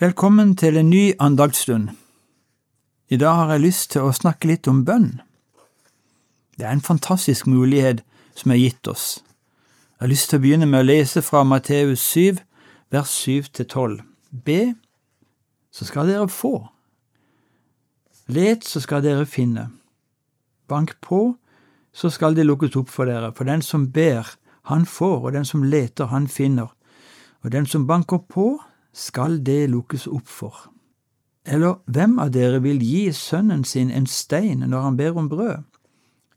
Velkommen til en ny andagsstund. I dag har jeg lyst til å snakke litt om bønn. Det er en fantastisk mulighet som er gitt oss. Jeg har lyst til å begynne med å lese fra Matteus 7, vers 7–12. Be, så skal dere få. Let, så skal dere finne. Bank på, så skal det lukkes opp for dere. For den som ber, han får, og den som leter, han finner. Og den som banker på, skal det lukkes opp for. Eller hvem av dere vil gi sønnen sin en stein når han ber om brød,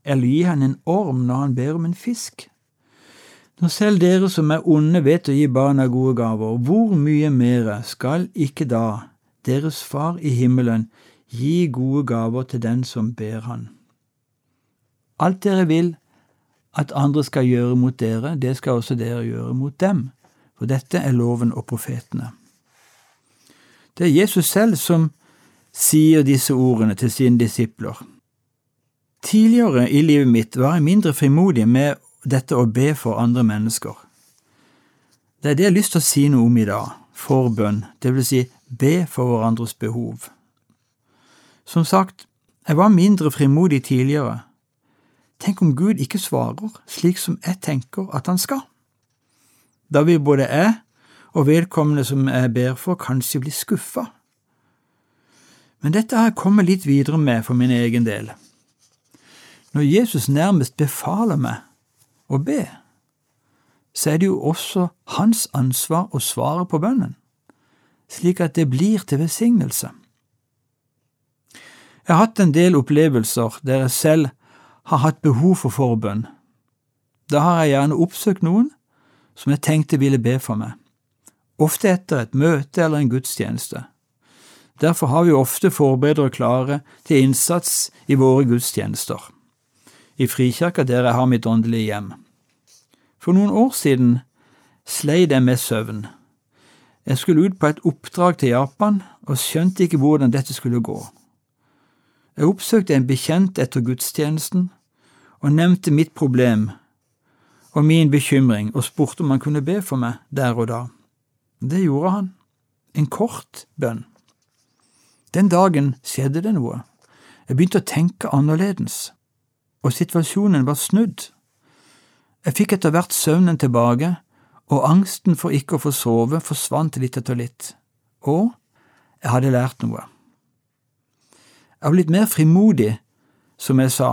eller gi han en orm når han ber om en fisk? Når selv dere som er onde vet å gi barna gode gaver, hvor mye mere skal ikke da deres far i himmelen gi gode gaver til den som ber han? Alt dere vil at andre skal gjøre mot dere, det skal også dere gjøre mot dem, for dette er loven og profetene. Det er Jesus selv som sier disse ordene til sine disipler. Tidligere i livet mitt var jeg mindre frimodig med dette å be for andre mennesker. Det er det jeg har lyst til å si noe om i dag, forbønn, det vil si be for hverandres behov. Som sagt, jeg var mindre frimodig tidligere. Tenk om Gud ikke svarer slik som jeg tenker at han skal? Da vil både jeg og vedkommende som jeg ber for, kanskje blir skuffa. Men dette har jeg kommet litt videre med for min egen del. Når Jesus nærmest befaler meg å be, så er det jo også hans ansvar å svare på bønnen, slik at det blir til velsignelse. Jeg har hatt en del opplevelser der jeg selv har hatt behov for forbønn. Da har jeg gjerne oppsøkt noen som jeg tenkte ville be for meg ofte etter et møte eller en gudstjeneste. Derfor har vi ofte forberedere klare til innsats i våre gudstjenester. I Frikirka der jeg har mitt åndelige hjem. For noen år siden sleit jeg med søvn. Jeg skulle ut på et oppdrag til Japan og skjønte ikke hvordan dette skulle gå. Jeg oppsøkte en bekjent etter gudstjenesten og nevnte mitt problem og min bekymring og spurte om han kunne be for meg der og da. Det gjorde han. En kort bønn. Den dagen skjedde det noe. Jeg begynte å tenke annerledes, og situasjonen var snudd. Jeg fikk etter hvert søvnen tilbake, og angsten for ikke å få sove forsvant litt etter litt, og jeg hadde lært noe. Jeg har blitt mer frimodig, som jeg sa.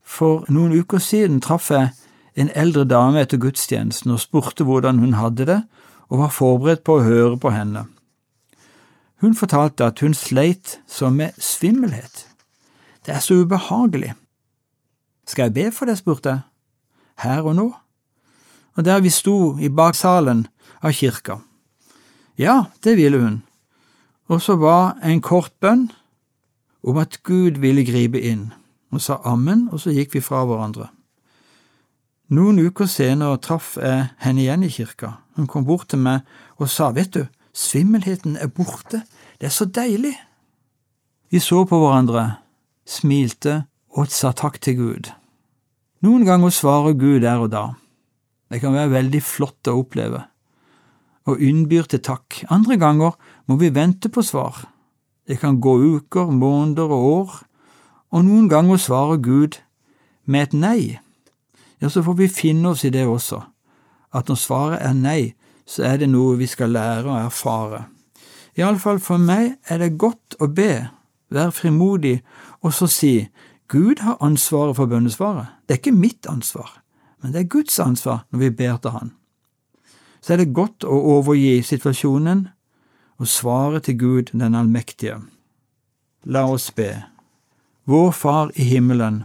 For noen uker siden traff jeg en eldre dame etter gudstjenesten og spurte hvordan hun hadde det, og var forberedt på å høre på henne. Hun fortalte at hun sleit som med svimmelhet. Det er så ubehagelig. Skal jeg be for det, spurte jeg, her og nå, og der vi sto i baksalen av kirka. Ja, det ville hun, og så var en kort bønn om at Gud ville gripe inn, Hun sa ammen, og så gikk vi fra hverandre. Noen uker senere traff jeg henne igjen i kirka. Hun kom bort til meg og sa, vet du, svimmelheten er borte, det er så deilig. Vi så på hverandre, smilte og sa takk til Gud. Noen ganger svarer Gud der og da. Det kan være veldig flott å oppleve, og innbyr til takk. Andre ganger må vi vente på svar. Det kan gå uker, måneder og år, og noen ganger svarer Gud med et nei ja, så får vi finne oss i det også, at når svaret er nei, så er det noe vi skal lære og erfare. Iallfall for meg er det godt å be, være frimodig og så si Gud har ansvaret for bønnesvaret. Det er ikke mitt ansvar, men det er Guds ansvar når vi ber til Han. Så er det godt å overgi situasjonen og svare til Gud den allmektige. La oss be. Vår Far i himmelen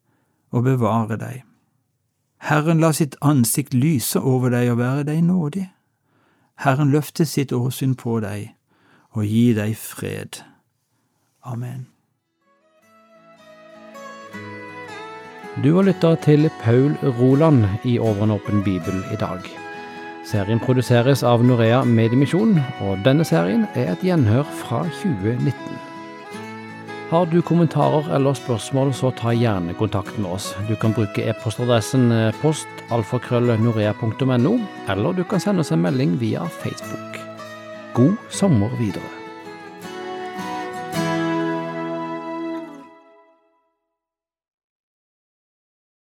og bevare deg. Herren la sitt ansikt lyse over deg og være deg nådig. Herren løfte sitt åsyn på deg og gi deg fred. Amen. Du har lytta til Paul Roland i Over en åpen bibel i dag. Serien produseres av Norea Mediemisjon, og denne serien er et gjenhør fra 2019. Har du kommentarer eller spørsmål, så ta gjerne kontakt med oss. Du kan bruke e-postadressen postalfakrøllnorea.no, eller du kan sende oss en melding via Facebook. God sommer videre.